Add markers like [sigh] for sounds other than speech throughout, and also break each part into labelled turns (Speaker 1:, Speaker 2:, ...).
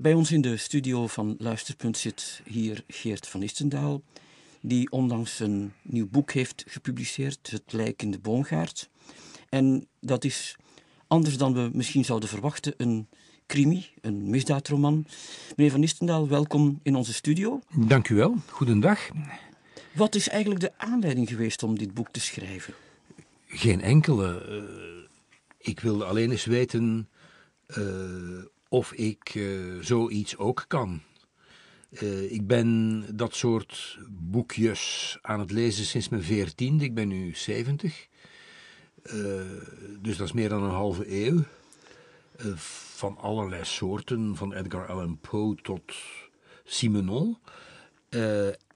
Speaker 1: Bij ons in de studio van Luisterpunt zit hier Geert van Istendaal, die onlangs een nieuw boek heeft gepubliceerd, Het Lijk in de Boomgaard. En dat is anders dan we misschien zouden verwachten, een crimi, een misdaadroman. Meneer van Istendaal, welkom in onze studio.
Speaker 2: Dank u wel, goedendag.
Speaker 1: Wat is eigenlijk de aanleiding geweest om dit boek te schrijven?
Speaker 2: Geen enkele. Uh, ik wilde alleen eens weten uh, of ik uh, zoiets ook kan. ik ben dat soort boekjes aan het lezen sinds mijn veertiende. Ik ben nu zeventig. dus dat is meer dan een halve eeuw. van allerlei soorten, van Edgar Allan Poe tot Simenon.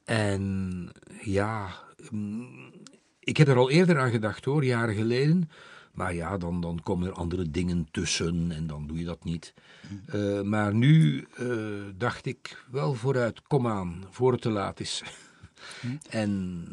Speaker 2: en ja, mm, ik heb er al eerder aan gedacht hoor, jaren geleden. Maar ja, dan, dan komen er andere dingen tussen en dan doe je dat niet. Uh, maar nu uh, dacht ik wel vooruit, kom aan, voor het te laat is. [laughs] en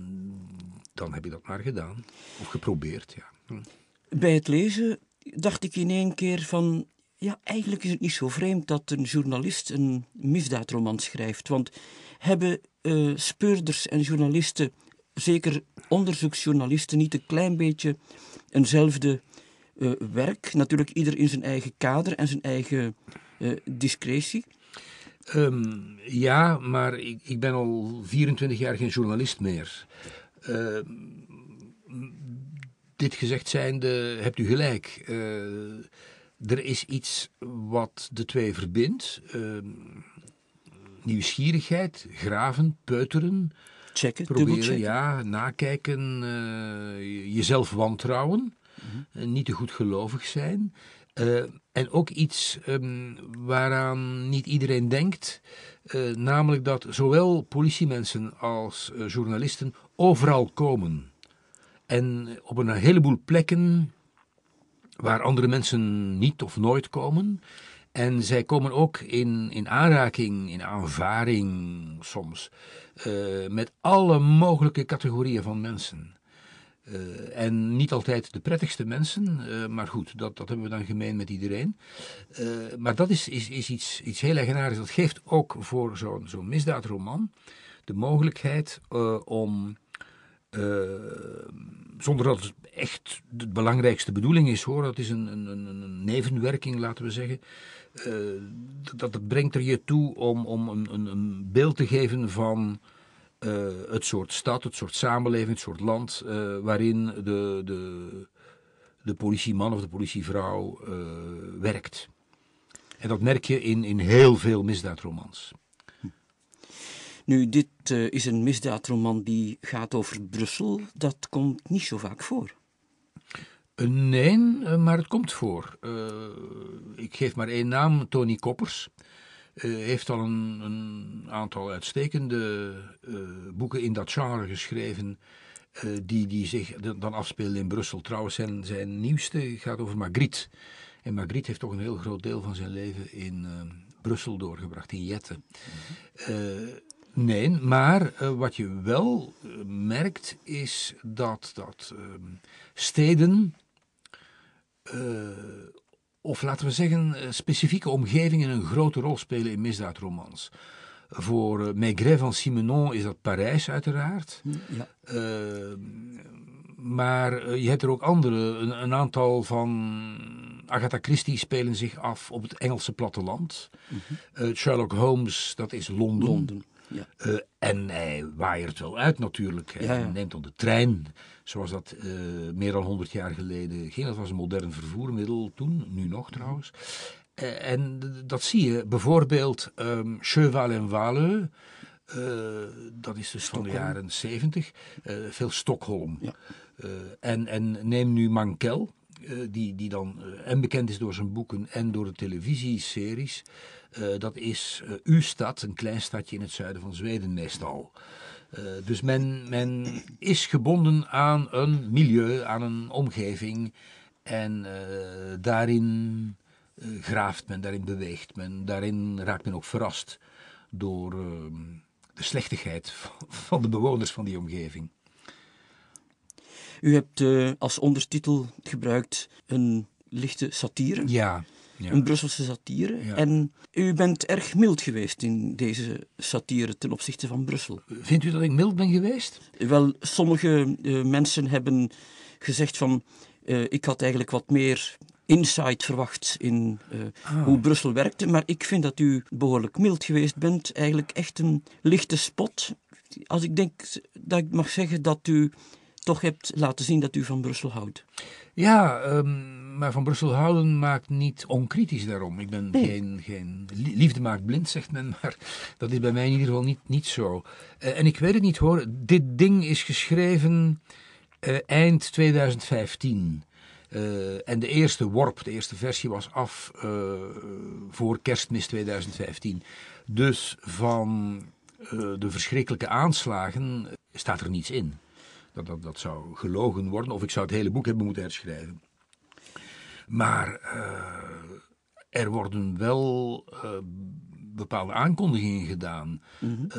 Speaker 2: dan heb ik dat maar gedaan. Of geprobeerd, ja. Hm.
Speaker 1: Bij het lezen dacht ik in één keer van... Ja, eigenlijk is het niet zo vreemd dat een journalist een misdaadroman schrijft. Want hebben uh, speurders en journalisten zeker onderzoeksjournalisten niet een klein beetje eenzelfde uh, werk? Natuurlijk ieder in zijn eigen kader en zijn eigen uh, discretie.
Speaker 2: Um, ja, maar ik, ik, ben al 24 jaar geen journalist meer. Uh, dit gezegd zijnde, hebt u gelijk. Uh, er is iets wat de twee verbindt. Ehm, nieuwsgierigheid, graven, peuteren,
Speaker 1: Checken,
Speaker 2: proberen, ja, nakijken, uh, jezelf wantrouwen, mm niet te goed gelovig zijn. Uh, en ook iets um, waaraan niet iedereen denkt, uh, namelijk dat zowel politiemensen als journalisten overal komen. En op een heleboel plekken waar andere mensen niet of nooit komen. En zij komen ook in, in aanraking, in aanvaring soms, uh, met alle mogelijke categorieën van mensen. Uh, en niet altijd de prettigste mensen, uh, maar goed, dat, dat hebben we dan gemeen met iedereen. maar dat is, is, is iets, iets heel eigenaardigs. Dat geeft ook voor zo'n zo'n misdaadroman de mogelijkheid om zonder dat het echt de belangrijkste bedoeling is hoor, dat is een, een, een nevenwerking, laten we zeggen. Uh, dat, dat brengt er je toe om, om een, een, een beeld te geven van uh, het soort stad, het soort samenleving, het soort land uh, waarin de, de, de politieman of de politievrouw werkt. En dat merk je in, in heel veel misdaadromans.
Speaker 1: Nu, dit uh, is een misdaadroman die gaat over Brussel. Dat komt niet zo vaak voor.
Speaker 2: Uh, nee, uh, maar het komt voor. ik geef maar één naam, Tony Koppers. heeft al een, een aantal uitstekende boeken in dat genre geschreven. die, die zich dan afspelen in Brussel. Trouwens, zijn, zijn nieuwste gaat over Magritte. En Magritte heeft toch een heel groot deel van zijn leven in Brussel doorgebracht, in Jette. Mm Nee, maar uh, wat je wel uh, merkt is dat, dat uh, steden, eh, of laten we zeggen specifieke omgevingen, een grote rol spelen in misdaadromans. Voor Maigret van Simenon is dat Parijs uiteraard. Ja. maar je hebt er ook andere, een, een, aantal van Agatha Christie spelen zich af op het Engelse platteland. -hmm. Sherlock Holmes, dat is Londen.
Speaker 1: Londen.
Speaker 2: Ja. Uh, en hij waaiert wel uit natuurlijk. Hij ja. neemt dan de trein, zoals dat uh, meer dan 100 jaar geleden ging. Dat was een modern vervoermiddel toen, nu nog trouwens. Uh, en dat zie je bijvoorbeeld um, Cheval en Walleux. dat is dus Stockholm. van de jaren 70. veel Stockholm. Ja. en, en neem nu Mankel. die, die dan en bekend is door zijn boeken en door de televisieseries. Dat is uh, uw stad, een klein stadje in het zuiden van Zweden meestal. Uh, dus men, men is gebonden aan een milieu, aan een omgeving. En daarin graaft men, daarin beweegt men, daarin raakt men ook verrast door ehm, de slechtigheid van de bewoners van die omgeving.
Speaker 1: U hebt als ondertitel gebruikt een lichte satire.
Speaker 2: Ja,
Speaker 1: een Brusselse satire. En u bent erg mild geweest in deze satire ten opzichte van Brussel.
Speaker 2: Vindt u dat ik mild ben geweest?
Speaker 1: Wel, sommige uh, mensen hebben gezegd van... Uh, ik had eigenlijk wat meer insight verwacht in uh, ah. hoe Brussel werkte. Maar ik vind dat u behoorlijk mild geweest bent. Eigenlijk echt een lichte spot. Als ik denk dat ik mag zeggen dat u toch hebt laten zien dat u van Brussel houdt.
Speaker 2: Ja, um, maar van Brussel houden maakt niet onkritisch daarom. Ik ben geen, geen... Liefde maakt blind, zegt men, [laughs] maar dat is bij mij in ieder geval niet, niet zo. Uh, en ik weet het niet hoor, dit ding is geschreven uh, eind 2015. Uh, en de eerste worp, de eerste versie was af voor kerstmis 2015. Dus van de verschrikkelijke aanslagen staat er niets in dat, dat, dat zou gelogen worden, of ik zou het hele boek hebben moeten herschrijven. Maar uh, er worden wel uh, bepaalde aankondigingen gedaan. Mm -hmm. uh,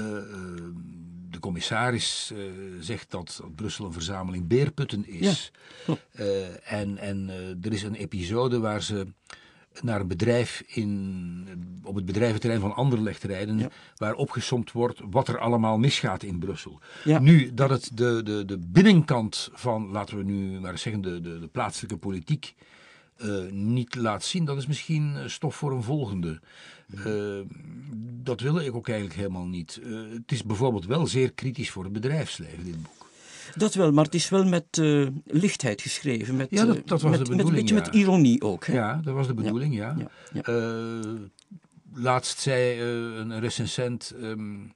Speaker 2: de commissaris zegt dat, Brussel een verzameling beerputten is. Ja, en en er is een episode waar ze naar een bedrijf in, op het bedrijventerrein van Anderlecht rijden, waar opgesomd wordt wat er allemaal misgaat in Brussel. Nu, dat het de, de, de binnenkant van, laten we nu maar zeggen, de, de, de plaatselijke politiek uh, niet laat zien, dat is misschien stof voor een volgende. Uh, dat wil ik ook eigenlijk helemaal niet. Uh, het is bijvoorbeeld wel zeer kritisch voor het bedrijfsleven, dit boek.
Speaker 1: Dat wel, maar het is wel met uh, lichtheid geschreven. Met,
Speaker 2: ja, dat, dat was
Speaker 1: met,
Speaker 2: de bedoeling.
Speaker 1: Met, een beetje met ironie ook. Hè?
Speaker 2: Ja, dat was de bedoeling, ja. ja. ja uh, laatst zei uh, een recensent um,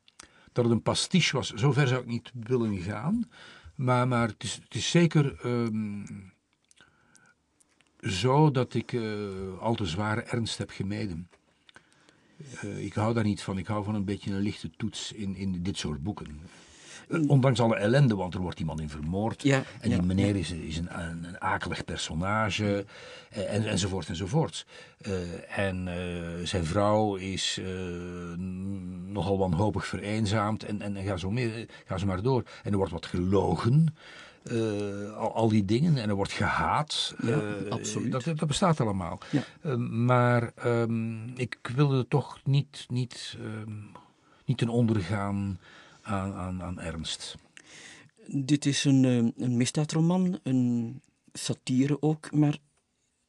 Speaker 2: dat het een pastiche was. Zover zou ik niet willen gaan. Maar, maar het, is, het is zeker um, zo dat ik al te zware ernst heb gemeden. ik hou daar niet van. Ik hou van een beetje een lichte toets in, in dit soort boeken. Eh, ondanks alle ellende, want er wordt iemand in vermoord. Ja, en die meneer is, is een, een, een, akelig personage. Eh, en, enzovoort enzovoort. Uh, en uh, zijn vrouw is nogal wanhopig vereenzaamd. En, en, en ga, zo meer, ga zo maar door. En er wordt wat gelogen. al, al, die dingen. En er wordt gehaat.
Speaker 1: Ja, absoluut.
Speaker 2: Dat, dat, bestaat allemaal. Ja. maar um, ik wilde toch niet, niet, um, niet ten onder gaan aan, aan, aan ernst.
Speaker 1: Dit is een, eh, een misdaadroman, een satire ook, maar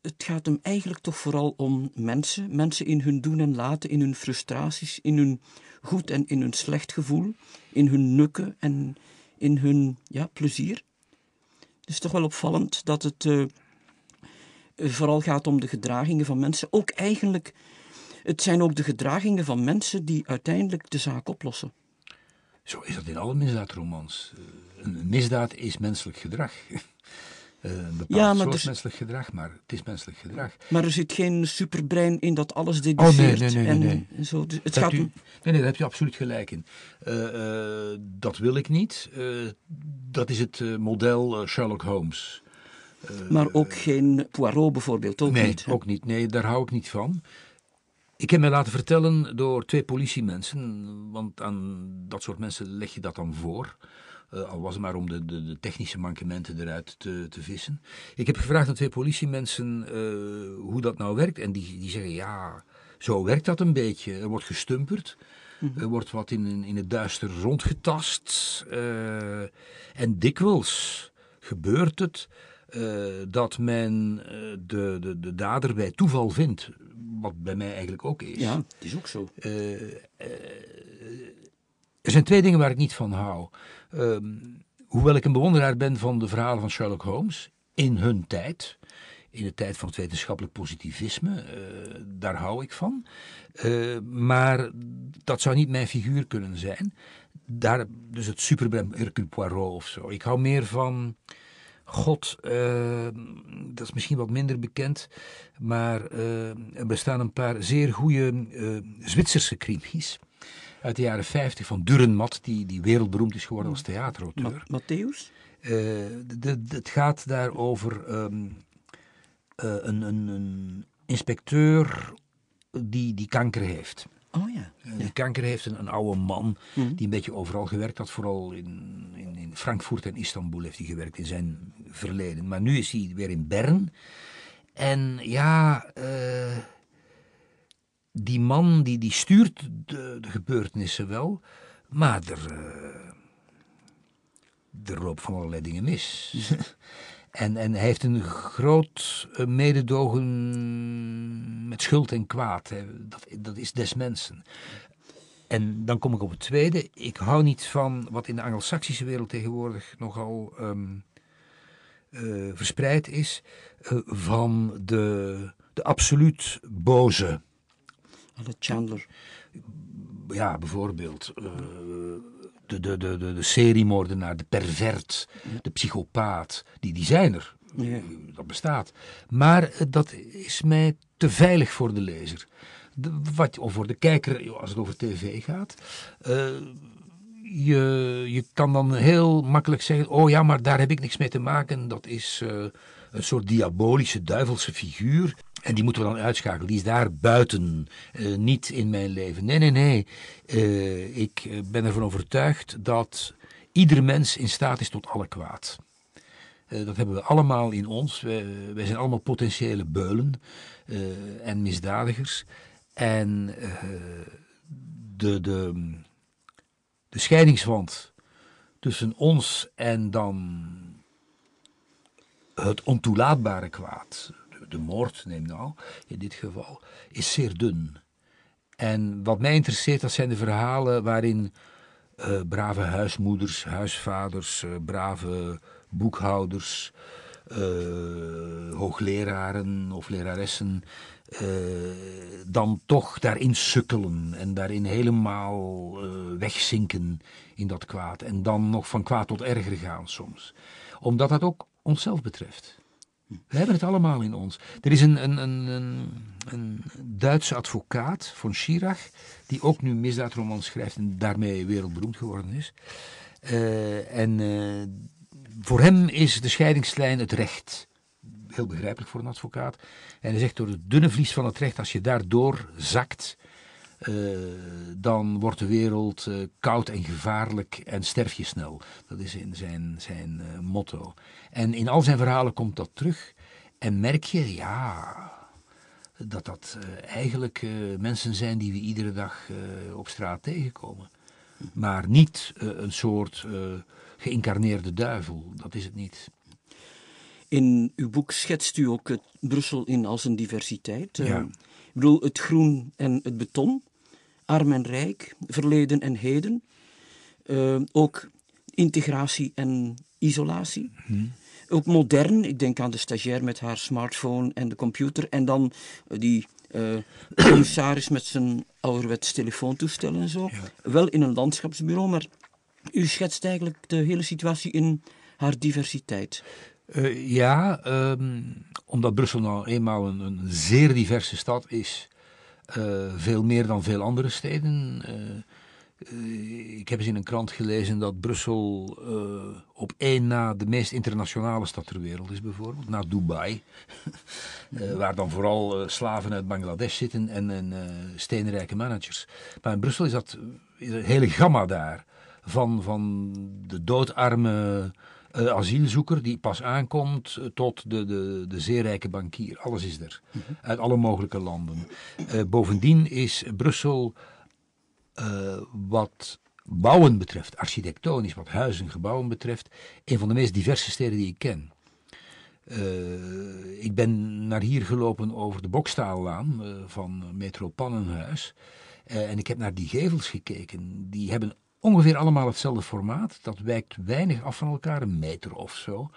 Speaker 1: het gaat hem eigenlijk toch vooral om mensen. Mensen in hun doen en laten, in hun frustraties, in hun goed en in hun slecht gevoel, in hun nukken en in hun ja, plezier. Het is toch wel opvallend dat het uh, vooral gaat om de gedragingen van mensen. Ook eigenlijk, het zijn ook de gedragingen van mensen die uiteindelijk de zaak oplossen.
Speaker 2: Zo is dat in alle misdaadromans. Eh, een misdaad is menselijk gedrag. [laughs] Eh, een bepaald ja, soort menselijk gedrag, maar het is menselijk gedrag.
Speaker 1: Maar er zit geen superbrein in dat alles deduceert.
Speaker 2: Oh, nee, nee, nee. nee, Zo,
Speaker 1: dus het gaat
Speaker 2: u, nee, nee, daar heb je absoluut gelijk in. Uh, uh, dat wil ik niet. Uh, dat is het model Sherlock Holmes.
Speaker 1: maar ook geen Poirot bijvoorbeeld, ook
Speaker 2: nee,
Speaker 1: niet.
Speaker 2: ook niet. Nee, daar hou ik niet van. Ik heb mij laten vertellen door twee politiemensen, want aan dat soort mensen leg je dat dan voor. Uh, al was het maar om de, de, de, technische mankementen eruit te, te vissen. Ik heb gevraagd aan twee politiemensen uh, hoe dat nou werkt. En die, die zeggen, ja, zo werkt dat een beetje. Er wordt gestumperd. Mhm. Er wordt wat in, in het duister rondgetast. Uh, en dikwijls gebeurt het dat men de, de, de dader bij toeval vindt wat bij mij eigenlijk ook is.
Speaker 1: Ja, het is ook zo. Uh, uh,
Speaker 2: er zijn twee dingen waar ik niet van hou. Ehm, hoewel ik een bewonderaar ben van de verhalen van Sherlock Holmes in hun tijd, in de tijd van het wetenschappelijk positivisme, uh, daar hou ik van. maar dat zou niet mijn figuur kunnen zijn. Daar, dus het superbrein Hercule Poirot of zo. Ik hou meer van God, uh, dat is misschien wat minder bekend, maar uh, er bestaan een paar zeer goede uh, Zwitserse krimis uit de jaren 50 van Durenmat, die, die wereldberoemd is geworden als theaterauteur.
Speaker 1: Ma Matthäus?
Speaker 2: het gaat daar over um, een, een, een inspecteur die, die kanker heeft.
Speaker 1: Oh ja.
Speaker 2: Die kanker heeft een, een oude man mhm. die een beetje overal gewerkt had. Vooral in, in, in, Frankfurt en Istanbul heeft hij gewerkt in zijn verleden. Maar nu is hij weer in Bern. En ja, uh, die man die, die stuurt de, de gebeurtenissen wel, maar er, uh, er loopt van allerlei dingen mis. [laughs] en, en hij heeft een groot uh, mededogen met schuld en kwaad. Dat, dat is des mensen. En dan kom ik op het tweede. Ik hou niet van wat in de Anglo-Saxische wereld tegenwoordig nogal um, uh, verspreid is, uh, van de, de absoluut boze.
Speaker 1: Alle Chandler.
Speaker 2: Ja, bijvoorbeeld. Uh, de, de, de, de, de seriemoordenaar, de pervert, ja. de psychopaat, die, die zijn er. Ja. Dat bestaat. Maar dat is mij te veilig voor de lezer wat, of voor de kijker als het over tv gaat. Je, je kan dan heel makkelijk zeggen: Oh ja, maar daar heb ik niks mee te maken. Dat is uh, een soort diabolische, duivelse figuur. En die moeten we dan uitschakelen. Die is daar buiten, uh, niet in mijn leven. Nee, nee, nee. Uh, ik ben ervan overtuigd dat ieder mens in staat is tot alle kwaad. dat hebben we allemaal in ons. Wij, wij zijn allemaal potentiële beulen en misdadigers. En de, de, de scheidingswand tussen ons en dan het ontoelaatbare kwaad, de, moord neem nou in dit geval, is zeer dun. En wat mij interesseert, dat zijn de verhalen waarin uh, brave huismoeders, huisvaders, uh, brave boekhouders, uh, hoogleraren of leraressen uh, dan toch daarin sukkelen en daarin helemaal uh, wegzinken in dat kwaad. En dan nog van kwaad tot erger gaan soms. Omdat dat ook onszelf betreft. We hebben het allemaal in ons. Er is een, een, een, een, Duitse advocaat, von Schirach, die ook nu misdaadromans schrijft en daarmee wereldberoemd geworden is. Uh, en voor hem is de scheidingslijn het recht heel begrijpelijk voor een advocaat. En hij zegt door het dunne vlies van het recht, als je daardoor zakt, uh, dan wordt de wereld uh, koud en gevaarlijk en sterf je snel. Dat is in zijn, zijn uh, motto. En in al zijn verhalen komt dat terug. En merk je, ja, dat dat eigenlijk mensen zijn die we iedere dag op straat tegenkomen. Maar niet een soort geïncarneerde duivel, dat is het niet.
Speaker 1: In uw boek schetst u ook het Brussel in als een diversiteit. Ja. Uh, ik bedoel, het groen en het beton, arm en rijk, verleden en heden. Uh, ook integratie en isolatie. Hmm. Ook modern, ik denk aan de stagiair met haar smartphone en de computer. En dan uh, die [clears throat] commissaris met zijn ouderwets telefoontoestel en zo. Ja. Wel in een landschapsbureau, maar u schetst eigenlijk de hele situatie in haar diversiteit.
Speaker 2: Uh, ja, um, omdat Brussel nou eenmaal een, een zeer diverse stad is. Uh, veel meer dan veel andere steden. Uh, ik heb eens in een krant gelezen dat Brussel op één na de meest internationale stad ter wereld is, bijvoorbeeld. Na Dubai. [laughs] waar dan vooral slaven uit Bangladesh zitten en, en steenrijke managers. Maar in Brussel is dat is een hele gamma daar. Van, van de doodarme uh, asielzoeker die pas aankomt uh, tot de, de, de zeer rijke bankier. Alles is er. Mm -hmm. Uit alle mogelijke landen. Uh, bovendien is Brussel wat bouwen betreft, architectonisch, wat huizen, gebouwen betreft, een van de meest diverse steden die ik ken. ik ben naar hier gelopen over de Bokstaallaan van Metro Pannenhuis. en ik heb naar die gevels gekeken. Die hebben ongeveer allemaal hetzelfde formaat. Dat wijkt weinig af van elkaar, een meter of zo.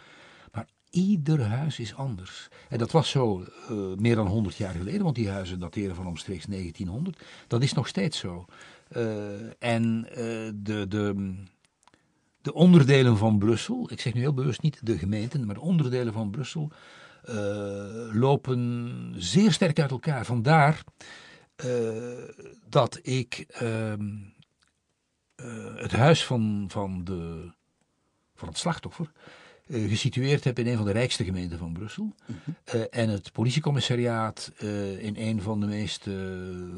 Speaker 2: Maar ieder huis is anders. En dat was zo uh, meer dan 100 jaar geleden, want die huizen dateren van omstreeks 1900. Dat is nog steeds zo. Uh, en uh, de, de, de onderdelen van Brussel, ik zeg nu heel bewust niet de gemeenten, maar de onderdelen van Brussel lopen zeer sterk uit elkaar. Vandaar dat ik ehm, het huis van, van, de, van het slachtoffer uh, gesitueerd heb in een van de rijkste gemeenten van Brussel. -hmm. uh, en het politiecommissariaat in een van de meest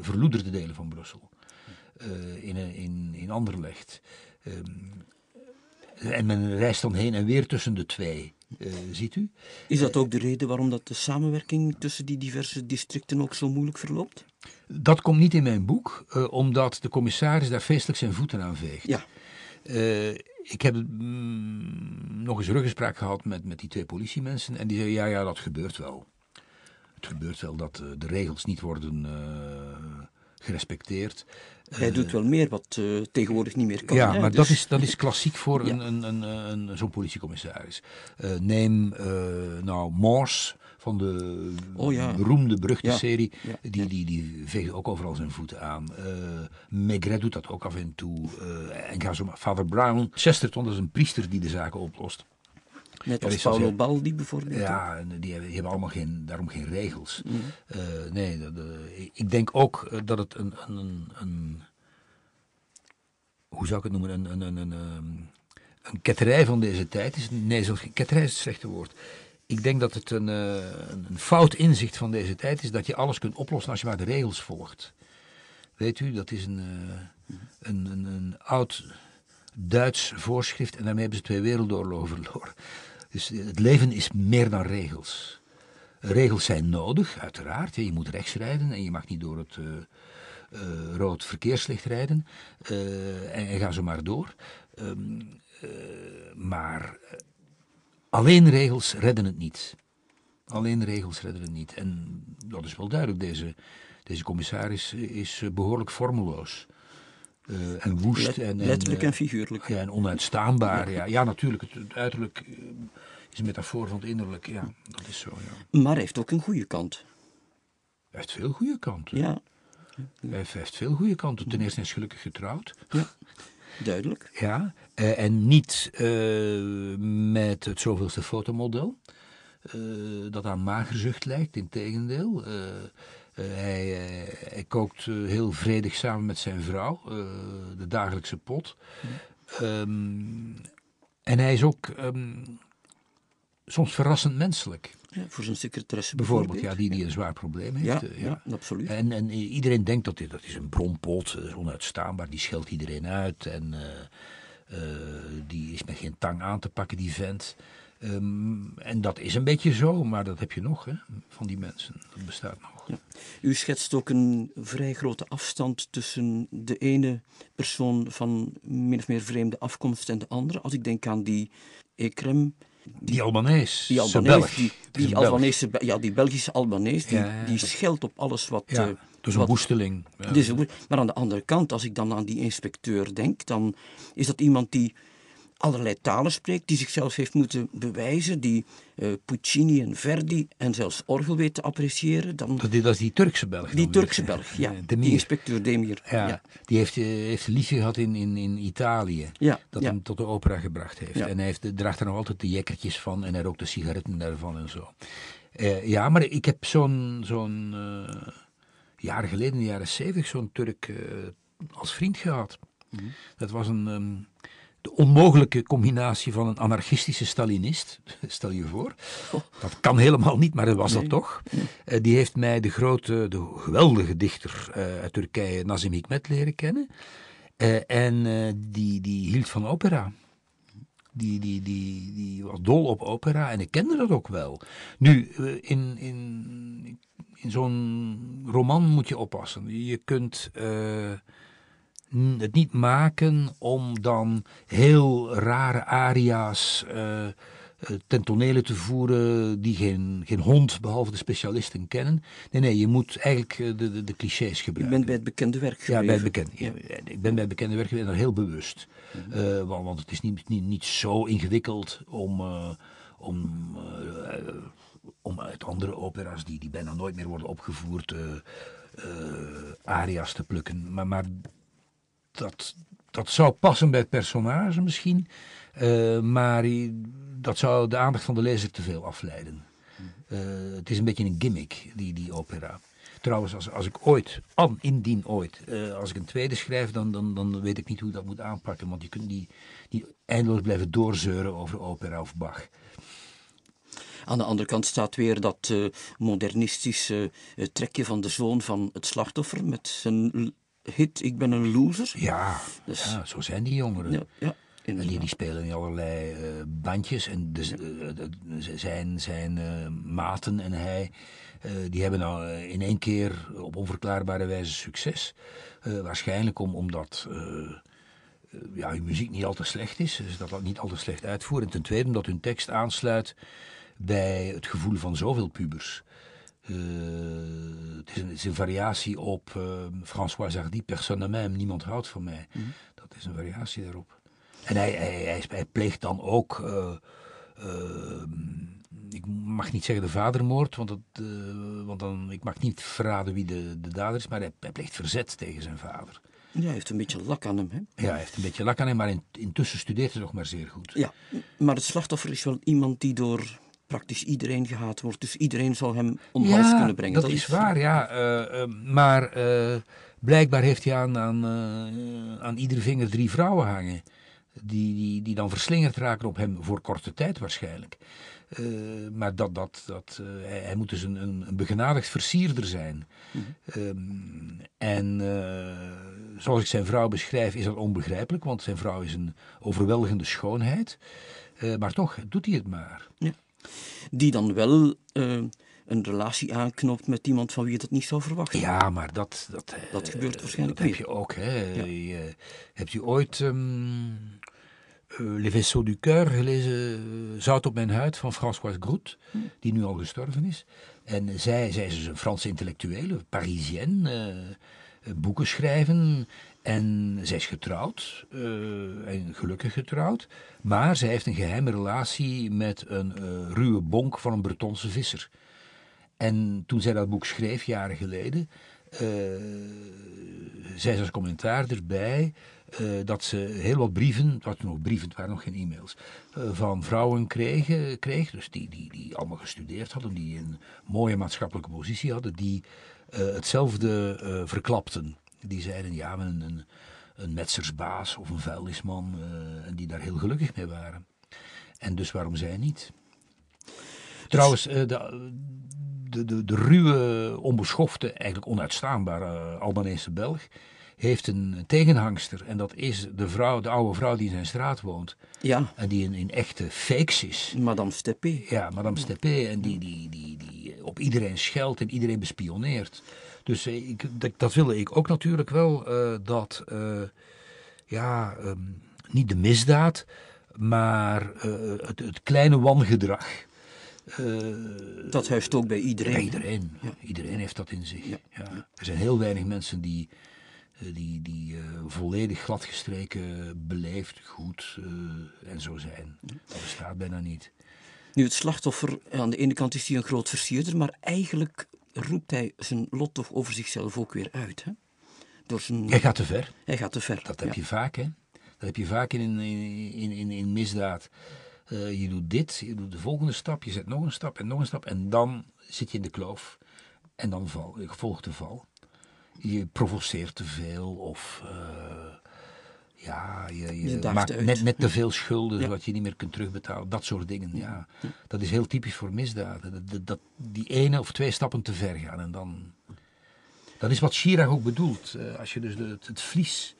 Speaker 2: verloederde delen van Brussel. in, in, in Anderlecht. Um, en men reist dan heen en weer tussen de twee. ziet u?
Speaker 1: Is dat ook de reden waarom dat de samenwerking tussen die diverse districten ook zo moeilijk verloopt?
Speaker 2: Dat komt niet in mijn boek, uh, omdat de commissaris daar feestelijk zijn voeten aan veegt.
Speaker 1: Ja.
Speaker 2: Uh, ik heb mm, nog eens ruggespraak gehad met, met die twee politiemensen en die zeiden, ja, ja, dat gebeurt wel. Het gebeurt wel dat uh, de regels niet worden gerespecteerd.
Speaker 1: Hij doet wel meer wat uh, tegenwoordig niet meer kan.
Speaker 2: Ja,
Speaker 1: hè?
Speaker 2: maar
Speaker 1: Dus-
Speaker 2: dat, is, dat is klassiek voor een, een, een, een, zo'n politiecommissaris. Uh, neem uh, nou Morse van de
Speaker 1: Oh, ja.
Speaker 2: beroemde beruchte
Speaker 1: Ja.
Speaker 2: serie. Die, die, die veegt ook overal zijn voeten aan. Maigret doet dat ook af en toe. En ga zo maar. Vader Brown. Chesterton dat is een priester die de zaken oplost.
Speaker 1: Net als
Speaker 2: zeggen-
Speaker 1: Baldi bijvoorbeeld.
Speaker 2: Ja, en die hebben, die hebben allemaal geen, daarom geen regels.
Speaker 1: Mm.
Speaker 2: Eh, nee, de- de- ik denk ook eh, dat het een, een, een, een- hoe zou ik het noemen, een, een, een, een, ehm, een ketterij van deze tijd is. Nee, geen ketterij is het slechte woord. Ik denk dat het een, eh, een, een fout inzicht van deze tijd is dat je alles kunt oplossen als je maar de regels volgt. Weet u, dat is een, een, een, een oud Duits voorschrift en daarmee hebben ze twee wereldoorlogen verloren. Dus het leven is meer dan regels. Regels zijn nodig, uiteraard. Je moet rechts rijden en je mag niet door het eh, eh, rood verkeerslicht rijden. Eh, en, ga zo maar door. Ehm, eh, maar eh, alleen regels redden het niet. Alleen regels redden het niet. En dat is wel duidelijk. Deze, deze commissaris is eh, behoorlijk vormeloos. Eh, en woest.
Speaker 1: Let-
Speaker 2: en,
Speaker 1: letterlijk
Speaker 2: eh,
Speaker 1: en figuurlijk.
Speaker 2: ja, en onuitstaanbaar. Ja, ja natuurlijk. Het, het uiterlijk eh, is een metafoor van het innerlijk. Ja, dat is zo. Ja.
Speaker 1: Maar hij heeft ook een goede kant.
Speaker 2: Hij heeft veel goede kanten.
Speaker 1: Ja,
Speaker 2: Hij heeft, veel goede kanten. Ten eerste is gelukkig getrouwd.
Speaker 1: duidelijk.
Speaker 2: Ja. eh, en niet eh, met het zoveelste fotomodel. eh, dat aan magerzucht lijkt, integendeel. Eh eh, hij, eh, hij kookt eh, heel vredig samen met zijn vrouw, de dagelijkse pot. Ehm, en hij is ook ehm, soms verrassend menselijk.
Speaker 1: Ja, voor zijn secretaresse
Speaker 2: Bijvoorbeeld,
Speaker 1: bijvoorbeeld.
Speaker 2: ja, die, die een zwaar probleem heeft.
Speaker 1: Ja, ja, absoluut.
Speaker 2: En, en iedereen denkt dat dit dat is een bronpot, eh, onuitstaanbaar, die scheldt iedereen uit. En die is met geen tang aan te pakken, die vent. Ehm, en dat is een beetje zo, maar dat heb je nog, hè, van die mensen. Dat bestaat nog.
Speaker 1: Ja. U schetst ook een vrij grote afstand tussen de ene persoon van min of meer vreemde afkomst en de andere. Als ik denk aan die Ekrem,
Speaker 2: Die Albanees,
Speaker 1: die Albanees, die, die. Albanese, ja, die Belgische Albanees, die,
Speaker 2: Ja,
Speaker 1: die scheldt op alles wat...
Speaker 2: Ja, dus een woesteling. Ja.
Speaker 1: Dus, maar aan de andere kant, als ik dan aan die inspecteur denk, dan is dat iemand die allerlei talen spreekt, die zichzelf heeft moeten bewijzen, die eh, Puccini en Verdi en zelfs orgel weet te appreciëren. Dan,
Speaker 2: Dat, is- dat is die Turkse Belg.
Speaker 1: die Turkse. Belg, ja. [laughs]
Speaker 2: Eh,
Speaker 1: Die
Speaker 2: Demir.
Speaker 1: inspecteur Demir.
Speaker 2: Ja,
Speaker 1: ja.
Speaker 2: die heeft, eh, heeft een liefje gehad in, in, in Italië.
Speaker 1: Ja,
Speaker 2: Dat
Speaker 1: ja.
Speaker 2: hem tot de opera gebracht heeft. En hij heeft, draagt er nog altijd de jekkertjes van en hij rookt de sigaretten daarvan en zo. Eh, ja, maar ik heb zo'n, zo'n jaren geleden, in de jaren zeventig, zo'n Turk als vriend gehad.
Speaker 1: Mhm.
Speaker 2: Dat was een, ehm, de onmogelijke combinatie van een anarchistische Stalinist, [laughs] stel je voor. Dat kan helemaal niet, maar dat was dat toch. Eh, die heeft mij de grote, de geweldige dichter eh, uit Turkije, Nazim Hikmet, leren kennen. Eh, en die, die hield van opera. Die, die, die, die was dol op opera en ik kende dat ook wel. Nu, in, in, in zo'n roman moet je oppassen. Je kunt het niet maken om dan heel rare aria's eh, ten tonele te voeren die geen, geen hond, behalve de specialisten, kennen. Nee, nee, je moet eigenlijk eh, de, de, de clichés gebruiken.
Speaker 1: bent bij het bekende werk
Speaker 2: Ja,
Speaker 1: gebleven.
Speaker 2: bij het bekende. Ja, ik ben bij het bekende werk geweest en daar heel bewust.
Speaker 1: Mhm.
Speaker 2: Want, want het is niet, niet, niet zo ingewikkeld om, om, om uit andere opera's die, die bijna nooit meer worden opgevoerd, aria's te plukken. Maar, maar dat, dat zou passen bij het personage misschien, eh, maar dat zou de aandacht van de lezer te veel afleiden. Eh, het is een beetje een gimmick, die, die opera. Trouwens, als, als ik ooit, an, indien ooit, eh, als ik een tweede schrijf, dan, dan, dan weet ik niet hoe ik dat moet aanpakken. Want je kunt niet, niet eindeloos blijven doorzeuren over opera of Bach.
Speaker 1: Aan de andere kant staat weer dat modernistische trekje van de zoon van het slachtoffer met zijn hit Ik ben een loser.
Speaker 2: Ja,
Speaker 1: Dus-
Speaker 2: ja zo zijn die jongeren.
Speaker 1: Ja, ja.
Speaker 2: En die, die spelen in allerlei uh, bandjes. En de, uh, zijn, zijn uh, maten en hij, die hebben nou in één keer op onverklaarbare wijze succes. waarschijnlijk om, omdat ja, hun muziek niet al te slecht is. Dus dat dat niet al te slecht uitvoeren. En ten tweede omdat hun tekst aansluit bij het gevoel van zoveel pubers. Uh, het, is een, het, is een, variatie op uh, François Hardy, Personne même, niemand houdt van mij. Mm -hmm. Dat is een variatie daarop. En hij, hij, hij, hij pleegt dan ook, uh, ik mag niet zeggen de vadermoord, want, dat, want dan, ik mag niet verraden wie de, de dader is, maar hij, hij pleegt verzet tegen zijn vader.
Speaker 1: Ja, hij heeft een beetje lak aan hem, hè?
Speaker 2: Ja, hij heeft een beetje lak aan hem, maar in, intussen studeert hij nog maar zeer goed.
Speaker 1: Ja, maar het slachtoffer is wel iemand die door praktisch iedereen gehaat wordt. Dus iedereen zal hem om
Speaker 2: ja,
Speaker 1: hals kunnen brengen.
Speaker 2: Dat, dat is waar, ja. Uh, uh, maar uh, blijkbaar heeft hij aan, aan, aan iedere vinger drie vrouwen hangen. Die, die, die dan verslingerd raken op hem voor korte tijd waarschijnlijk. maar dat, dat, dat, hij, hij, moet dus een, een, een begenadigd versierder zijn. Mm -hmm. um, en zoals ik zijn vrouw beschrijf, is dat onbegrijpelijk, want zijn vrouw is een overweldigende schoonheid. maar toch doet hij het maar.
Speaker 1: Ja die dan wel uh, een relatie aanknopt met iemand van wie je dat niet zou verwachten.
Speaker 2: Ja, maar dat... Dat,
Speaker 1: dat gebeurt waarschijnlijk
Speaker 2: dat heb je ook, hè. Ja. Je, hebt u ooit um, uh, Les Vaisseaux du Coeur gelezen, Zout op mijn huid, van Françoise Groet, hm. die nu al gestorven is. En zij, zij is dus een Franse intellectuele, Parisienne, boeken schrijven. En zij is getrouwd, uh, en gelukkig getrouwd, maar zij heeft een geheime relatie met een uh, ruwe bonk van een Bretonse visser. En toen zij dat boek schreef, jaren geleden, uh, zei ze als commentaar erbij dat ze heel wat brieven, het nog brieven, het waren nog geen e-mails, van vrouwen kreeg, kreeg dus die, die, die allemaal gestudeerd hadden, die een mooie maatschappelijke positie hadden, die hetzelfde verklapten. Die zeiden, ja, een, een, een metsersbaas of een vuilnisman, uh, en die daar heel gelukkig mee waren. En dus waarom zij niet? Trouwens, uh, de, de, de, de, ruwe, onbeschofte, eigenlijk onuitstaanbare Albanese Belg heeft een tegenhangster. En dat is de vrouw, de oude vrouw die in zijn straat woont.
Speaker 1: Ja.
Speaker 2: En die in, in echte fakes is.
Speaker 1: Madame Steppé.
Speaker 2: Ja, Madame Steppé. En die, die, die, die op iedereen scheldt en iedereen bespioneert. Dus ik, dat, dat wilde ik ook natuurlijk wel, uh, dat, uh, ja, um, niet de misdaad, maar uh, het, het, kleine wangedrag.
Speaker 1: dat huist ook bij iedereen.
Speaker 2: Bij iedereen. Ja. Iedereen heeft dat in zich. Ja. Ja. Er zijn heel weinig mensen die, die, die volledig gladgestreken, beleefd, goed en zo zijn. Dat bestaat bijna niet.
Speaker 1: Nu, het slachtoffer, aan de ene kant is hij een groot versierder, maar eigenlijk roept hij zijn lot toch over zichzelf ook weer uit. Hè?
Speaker 2: Door zijn... Hij gaat te ver.
Speaker 1: Hij gaat te ver.
Speaker 2: Dat heb ja. je vaak, hè? Dat heb je vaak in, in, in, in, in misdaad. Uh, je doet dit, je doet de volgende stap, je zet nog een stap en nog een stap. En dan zit je in de kloof. En dan val, volgt de val. Je provoceert te veel of... Uh, ja, je, je,
Speaker 1: je
Speaker 2: maakt net, net te veel schulden, ja. zodat je niet meer kunt terugbetalen. Dat soort dingen, ja. ja. Dat is heel typisch voor misdaden. Dat, dat, dat, die ene of twee stappen te ver gaan. En dan... Dat is wat Chirac ook bedoelt. Uh, als je dus de, het, het vlies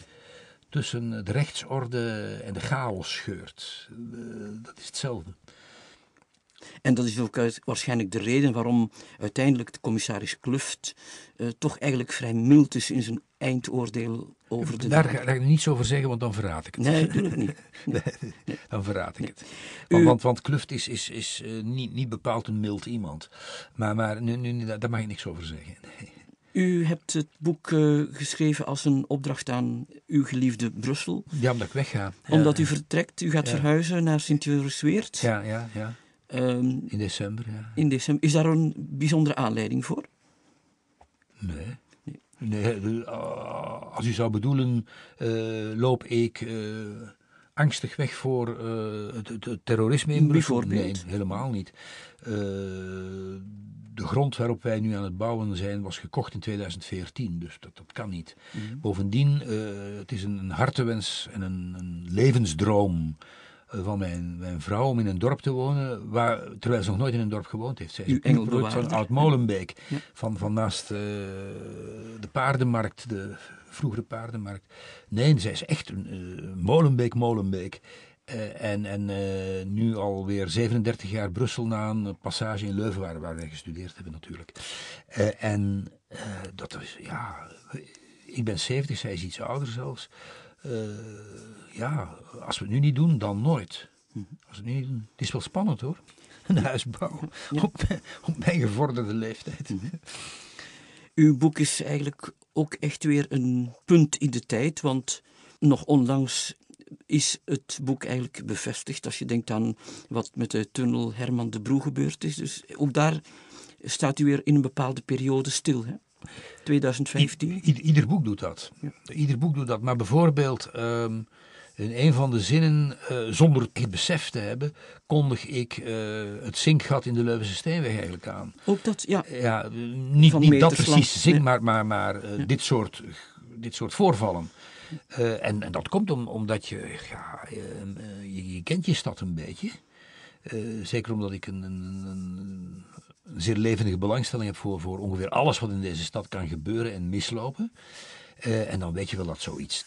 Speaker 2: tussen de rechtsorde en de chaos scheurt. Uh, dat is hetzelfde.
Speaker 1: En dat is ook uit, waarschijnlijk de reden waarom uiteindelijk de commissaris Kluft uh, toch eigenlijk vrij mild is in zijn eindoordeel over de...
Speaker 2: Daar ga, daar ga ik niets over zeggen, want dan verraad ik het.
Speaker 1: Nee, natuurlijk niet. Nee. [laughs]
Speaker 2: nee, dan verraad ik nee. het. Want, U... want, want, Kluft is, is, is uh, niet, niet bepaald een mild iemand. Maar, maar nu, nu, daar mag ik niks over zeggen.
Speaker 1: U hebt het boek uh, geschreven als een opdracht aan uw geliefde Brussel.
Speaker 2: Ja, omdat ik wegga.
Speaker 1: Omdat u vertrekt, u gaat ja. verhuizen naar Sint-Jorisweert.
Speaker 2: Ja, ja, ja. Um, in december, ja.
Speaker 1: In december. Is daar een bijzondere aanleiding voor?
Speaker 2: Nee. Nee, nee als u zou bedoelen, uh, loop ik uh, angstig weg voor uh, het, het, terrorisme in Brussel? Nee, helemaal niet. de grond waarop wij nu aan het bouwen zijn was gekocht in 2014, dus dat, dat kan niet. Mm -hmm. Bovendien, het is een, een hartewens en een, een levensdroom van mijn, mijn vrouw om in een dorp te wonen, waar, terwijl ze nog nooit in een dorp gewoond heeft. Zij is een van Oud-Molenbeek, van, van naast de paardenmarkt, de vroegere paardenmarkt. Nee, zij is echt een Molenbeek, Molenbeek. Uh, en en nu alweer 37 jaar Brussel na een passage in Leuven, waar, waar wij gestudeerd hebben natuurlijk. En dat is, ja, ik ben 70, zij is iets ouder zelfs. Ja, als we het nu niet doen, dan nooit. Als we het nu niet doen. Het is wel spannend hoor, [laughs] een huisbouw op, [laughs] op mijn gevorderde leeftijd. Mhm.
Speaker 1: Uw boek is eigenlijk ook echt weer een punt in de tijd, want nog onlangs is het boek eigenlijk bevestigd als je denkt aan wat met de tunnel Herman de Broe gebeurd is. Dus ook daar staat u weer in een bepaalde periode stil. Hè? 2015.
Speaker 2: ieder boek doet dat. Ieder boek doet dat. Maar bijvoorbeeld ehm, in een van de zinnen, uh, zonder het besef te hebben, kondig ik uh, het zinkgat in de Leuvense Steenweg eigenlijk aan.
Speaker 1: Ook dat, ja.
Speaker 2: ja niet, niet dat precies zink, maar, maar, maar uh, dit, soort, dit soort voorvallen. En, en, dat komt om, omdat je, ja, je, je, kent je stad een beetje. Uh, zeker omdat ik een, een, een, zeer levendige belangstelling heb voor, voor ongeveer alles wat in deze stad kan gebeuren en mislopen. en dan weet je wel dat zoiets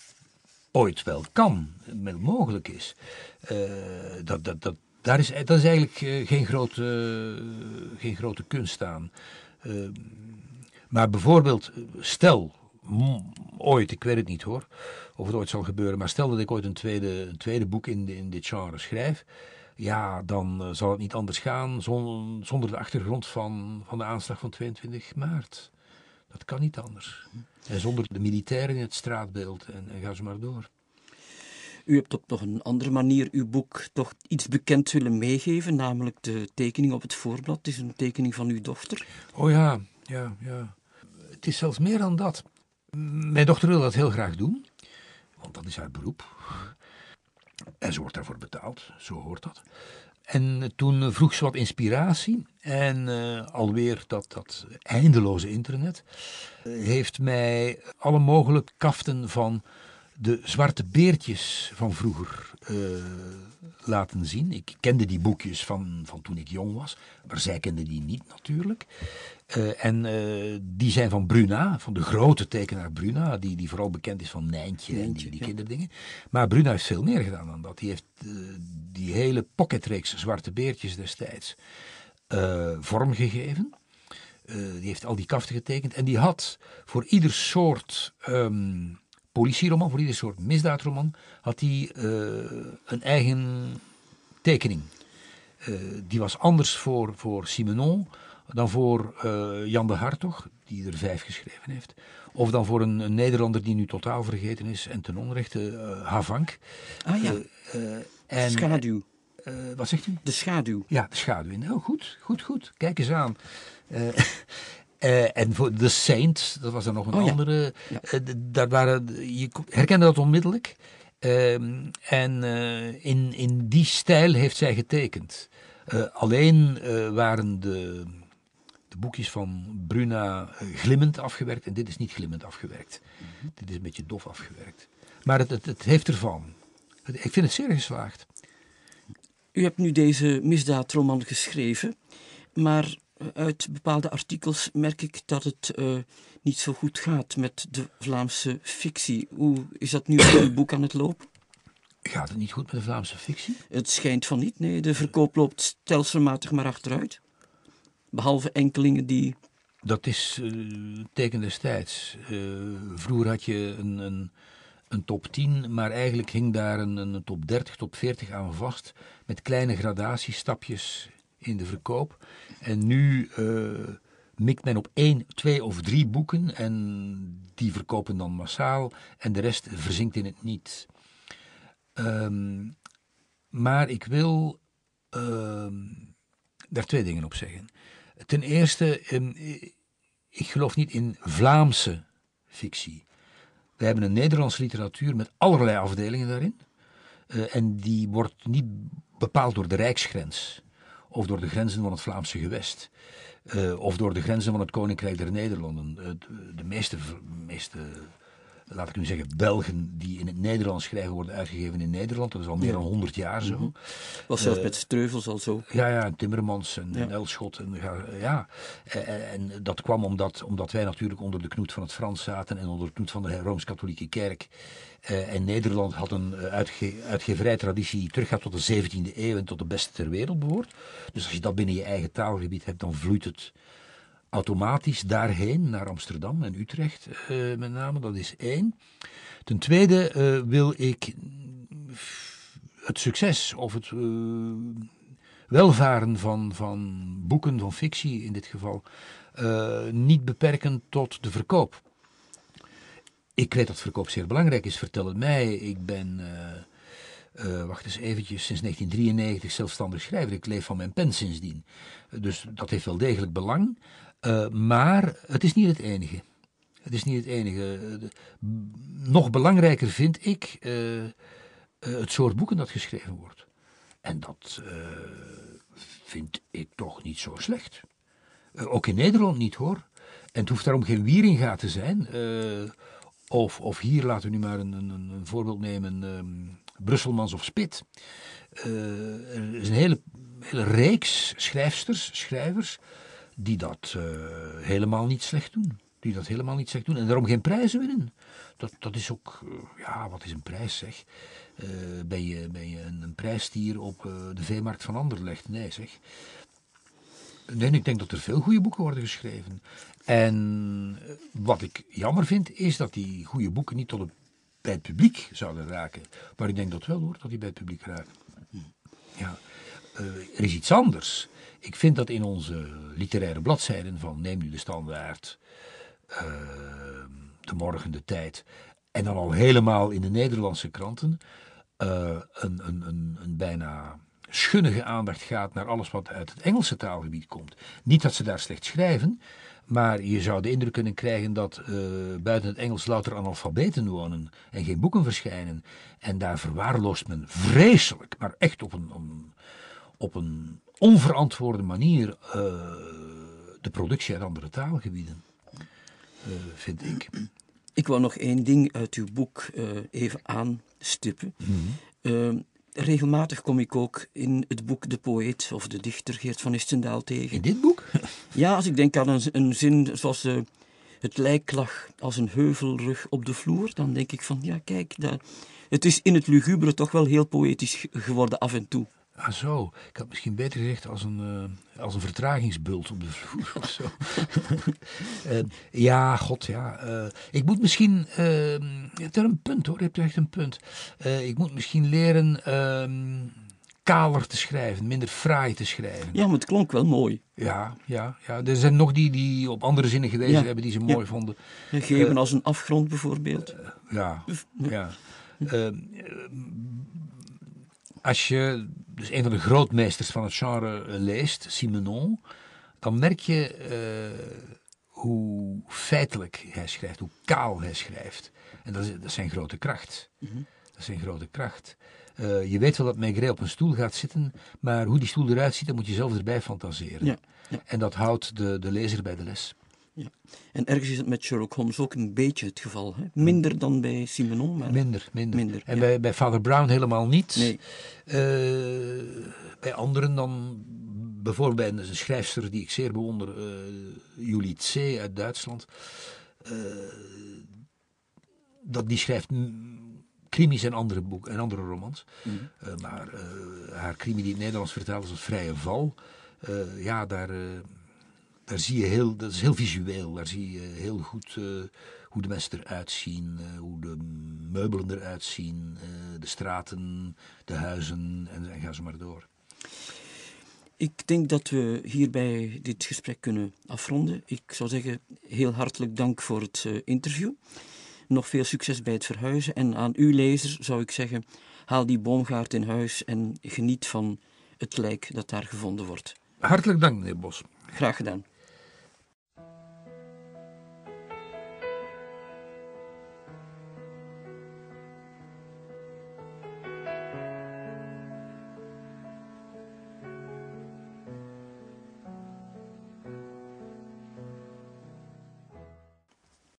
Speaker 2: ooit wel kan, wel mogelijk is. dat, dat, dat, daar is, dat is eigenlijk geen, grote, geen grote kunst aan. maar bijvoorbeeld, stel ooit, ik weet het niet hoor, of het ooit zal gebeuren, maar stel dat ik ooit een tweede, een tweede boek in, in dit genre schrijf, ja, dan uh, zal het niet anders gaan zon, zonder de achtergrond van, van de aanslag van 22 maart. Dat kan niet anders. En zonder de militairen in het straatbeeld en, en ga ze maar door.
Speaker 1: U hebt op nog een andere manier uw boek toch iets bekend willen meegeven, namelijk de tekening op het voorblad. Het is een tekening van uw dochter.
Speaker 2: Oh ja, ja, ja. Het is zelfs meer dan dat. Mijn dochter wil dat heel graag doen, want dat is haar beroep. En ze wordt daarvoor betaald, zo hoort dat. En toen vroeg ze wat inspiratie. En uh, alweer dat, dat eindeloze internet heeft mij alle mogelijke kaften van de zwarte beertjes van vroeger uh, laten zien. Ik kende die boekjes van, van toen ik jong was, maar zij kende die niet natuurlijk. Uh, en uh, die zijn van Bruna, van de grote tekenaar Bruna, die, die vooral bekend is van Nijntje, Nijntje en die, die ja. kinderdingen. Maar Bruna heeft veel meer gedaan dan dat. Die heeft die hele pocketreeks Zwarte Beertjes destijds vormgegeven. die heeft al die kaften getekend en die had voor ieder soort... Um, politieroman, voor ieder soort misdaadroman, had hij uh, een eigen tekening. Uh, die was anders voor, voor Simenon dan voor uh, Jan de Hartog, die er vijf geschreven heeft. Of dan voor een, een Nederlander die nu totaal vergeten is en ten onrechte, Havank.
Speaker 1: Ah ja, en, schaduw.
Speaker 2: wat zegt u?
Speaker 1: De schaduw.
Speaker 2: Ja, de schaduw. Nou, goed, goed, goed. Kijk eens aan. [laughs] Uh, en voor The Saint, dat was dan nog een oh, andere. Ja. Ja. Uh, daar waren, je herkende dat onmiddellijk. Uh, en eh, in, in die stijl heeft zij getekend. alleen waren de, de boekjes van Bruna glimmend afgewerkt en dit is niet glimmend afgewerkt. Mm -hmm. Dit is een beetje dof afgewerkt. Maar het, het, het heeft ervan. Ik vind het zeer geslaagd.
Speaker 1: U hebt nu deze misdaadroman geschreven, maar uit bepaalde artikels merk ik dat het uh, niet zo goed gaat met de Vlaamse fictie. Hoe is dat nu in uw boek aan het lopen?
Speaker 2: Gaat het niet goed met de Vlaamse fictie?
Speaker 1: Het schijnt van niet, nee. De verkoop loopt stelselmatig maar achteruit. Behalve enkelingen die...
Speaker 2: Dat is uh, teken destijds. Uh, vroeger had je een, een, een, top 10, maar eigenlijk hing daar een, een top 30, top 40 aan vast. Met kleine gradatiestapjes in de verkoop. En nu uh, mikt men op één, twee of drie boeken en die verkopen dan massaal en de rest verzinkt in het niet. Um, maar ik wil uh, daar twee dingen op zeggen. Ten eerste, um, ik geloof niet in Vlaamse fictie. We hebben een Nederlandse literatuur met allerlei afdelingen daarin. Uh, en die wordt niet bepaald door de rijksgrens of door de grenzen van het Vlaamse gewest. Uh, of door de grenzen van het Koninkrijk der Nederlanden. Uh, de meeste, meeste laat ik nu zeggen, Belgen die in het Nederlands schrijven worden uitgegeven in Nederland. Dat is al meer dan 100 jaar zo. Mm
Speaker 1: Was zelfs met Streuvels al zo.
Speaker 2: Ja, ja, en Timmermans en, en Elschot. En, ja. En, en, dat kwam omdat, omdat wij natuurlijk onder de knoet van het Frans zaten en onder de knoet van de Rooms-Katholieke Kerk. Uh, en Nederland had een uitge uitgeverijtraditie die teruggaat tot de 17e eeuw en tot de beste ter wereld behoort. Dus als je dat binnen je eigen taalgebied hebt, dan vloeit het automatisch daarheen, naar Amsterdam en Utrecht uh, met name. Dat is één. Ten tweede uh, wil ik het succes of het uh, welvaren van, van boeken, van fictie in dit geval, niet beperken tot de verkoop. Ik weet dat verkoop zeer belangrijk is, vertel het mij. Ik ben, wacht eens eventjes, sinds 1993 zelfstandig schrijver. Ik leef van mijn pen sindsdien. Dus dat heeft wel degelijk belang. Uh, maar het is niet het enige. Het is niet het enige. nog belangrijker vind ik uh, het soort boeken dat geschreven wordt. En dat vind ik toch niet zo slecht. ook in Nederland niet hoor. En het hoeft daarom geen wieringa te zijn. of, of hier, laten we nu maar een, een, een voorbeeld nemen, um, Brusselmans of Spit. er is een hele, hele reeks schrijfsters, schrijvers die dat uh, helemaal niet slecht doen. Die dat helemaal niet slecht doen en daarom geen prijzen winnen. Dat, dat is ook, uh, ja, wat is een prijs zeg? Uh, ben, je, ben je een, een prijsstier op de veemarkt van Anderlecht? Nee zeg. Nee, ik denk dat er veel goede boeken worden geschreven. En wat ik jammer vind, is dat die goede boeken niet tot het, bij het publiek zouden raken. Maar ik denk dat wel hoor, dat die bij het publiek raken. Ja. er is iets anders. Ik vind dat in onze literaire bladzijden van Neem nu de Standaard, uh, De Morgen, De Tijd en dan al helemaal in de Nederlandse kranten uh, een, een, een, een bijna schunnige aandacht gaat naar alles wat uit het Engelse taalgebied komt. Niet dat ze daar slecht schrijven, maar je zou de indruk kunnen krijgen dat uh, buiten het Engels louter analfabeten wonen en geen boeken verschijnen. En daar verwaarloost men vreselijk, maar echt op een, op een onverantwoorde manier uh, de productie uit andere taalgebieden, uh, vind ik.
Speaker 1: Ik wou nog één ding uit uw boek uh, even aanstippen. Mm -hmm. regelmatig kom ik ook in het boek De Poëet of de Dichter Geert van Istendaal tegen.
Speaker 2: In dit boek? [laughs]
Speaker 1: ja, als ik denk aan een, een zin zoals het lijk lag als een heuvelrug op de vloer, dan denk ik van ja, kijk, dat, het is in het lugubere toch wel heel poëtisch geworden af en toe.
Speaker 2: Ah zo, ik had misschien beter gezegd als een, uh, als een vertragingsbult op de vloer of zo. uh, [laughs] ja, god ja. Uh, ik moet misschien, je hebt er een punt hoor, je hebt echt een punt. ik moet misschien leren ehm, kaler te schrijven, minder fraai te schrijven.
Speaker 1: Ja, maar het klonk wel mooi.
Speaker 2: Ja, ja, ja. Er zijn nog die die op andere zinnen gewezen hebben die ze mooi ja. vonden.
Speaker 1: Geven als een afgrond bijvoorbeeld.
Speaker 2: ja, ja. Als je dus een van de grootmeesters van het genre eh, leest, Simenon, dan merk je uh, hoe feitelijk hij schrijft, hoe kaal hij schrijft. En dat is, dat is zijn grote kracht. Mm -hmm. Dat is zijn grote kracht. Uh, je weet wel dat Maigret op een stoel gaat zitten, maar hoe die stoel eruit ziet, dan moet je zelf erbij fantaseren. Ja, ja. En dat houdt de, de lezer bij de les.
Speaker 1: Ja. En ergens is het met Sherlock Holmes ook een beetje het geval. Hè? Minder dan bij Simenon, maar...
Speaker 2: Minder, minder. minder en bij, bij Father Brown helemaal niet.
Speaker 1: Nee.
Speaker 2: Uh, bij anderen dan... Bijvoorbeeld bij een schrijfster die ik zeer bewonder, uh, Julie C. uit Duitsland. Uh, dat, die schrijft krimis en andere boeken en andere romans. Mm. maar haar krimi die in het Nederlands vertaald is als Vrije Val... ja, daar daar zie je heel, dat is heel visueel. Daar zie je heel goed uh, hoe de mensen eruit zien, uh, hoe de meubelen eruit zien, uh, de straten, de huizen en, en ga zo maar door.
Speaker 1: Ik denk dat we hierbij dit gesprek kunnen afronden. Ik zou zeggen, heel hartelijk dank voor het interview. Nog veel succes bij het verhuizen. En aan uw lezer zou ik zeggen, haal die boomgaard in huis en geniet van het lijk dat daar gevonden wordt.
Speaker 2: Hartelijk dank, meneer Bos.
Speaker 1: Graag gedaan.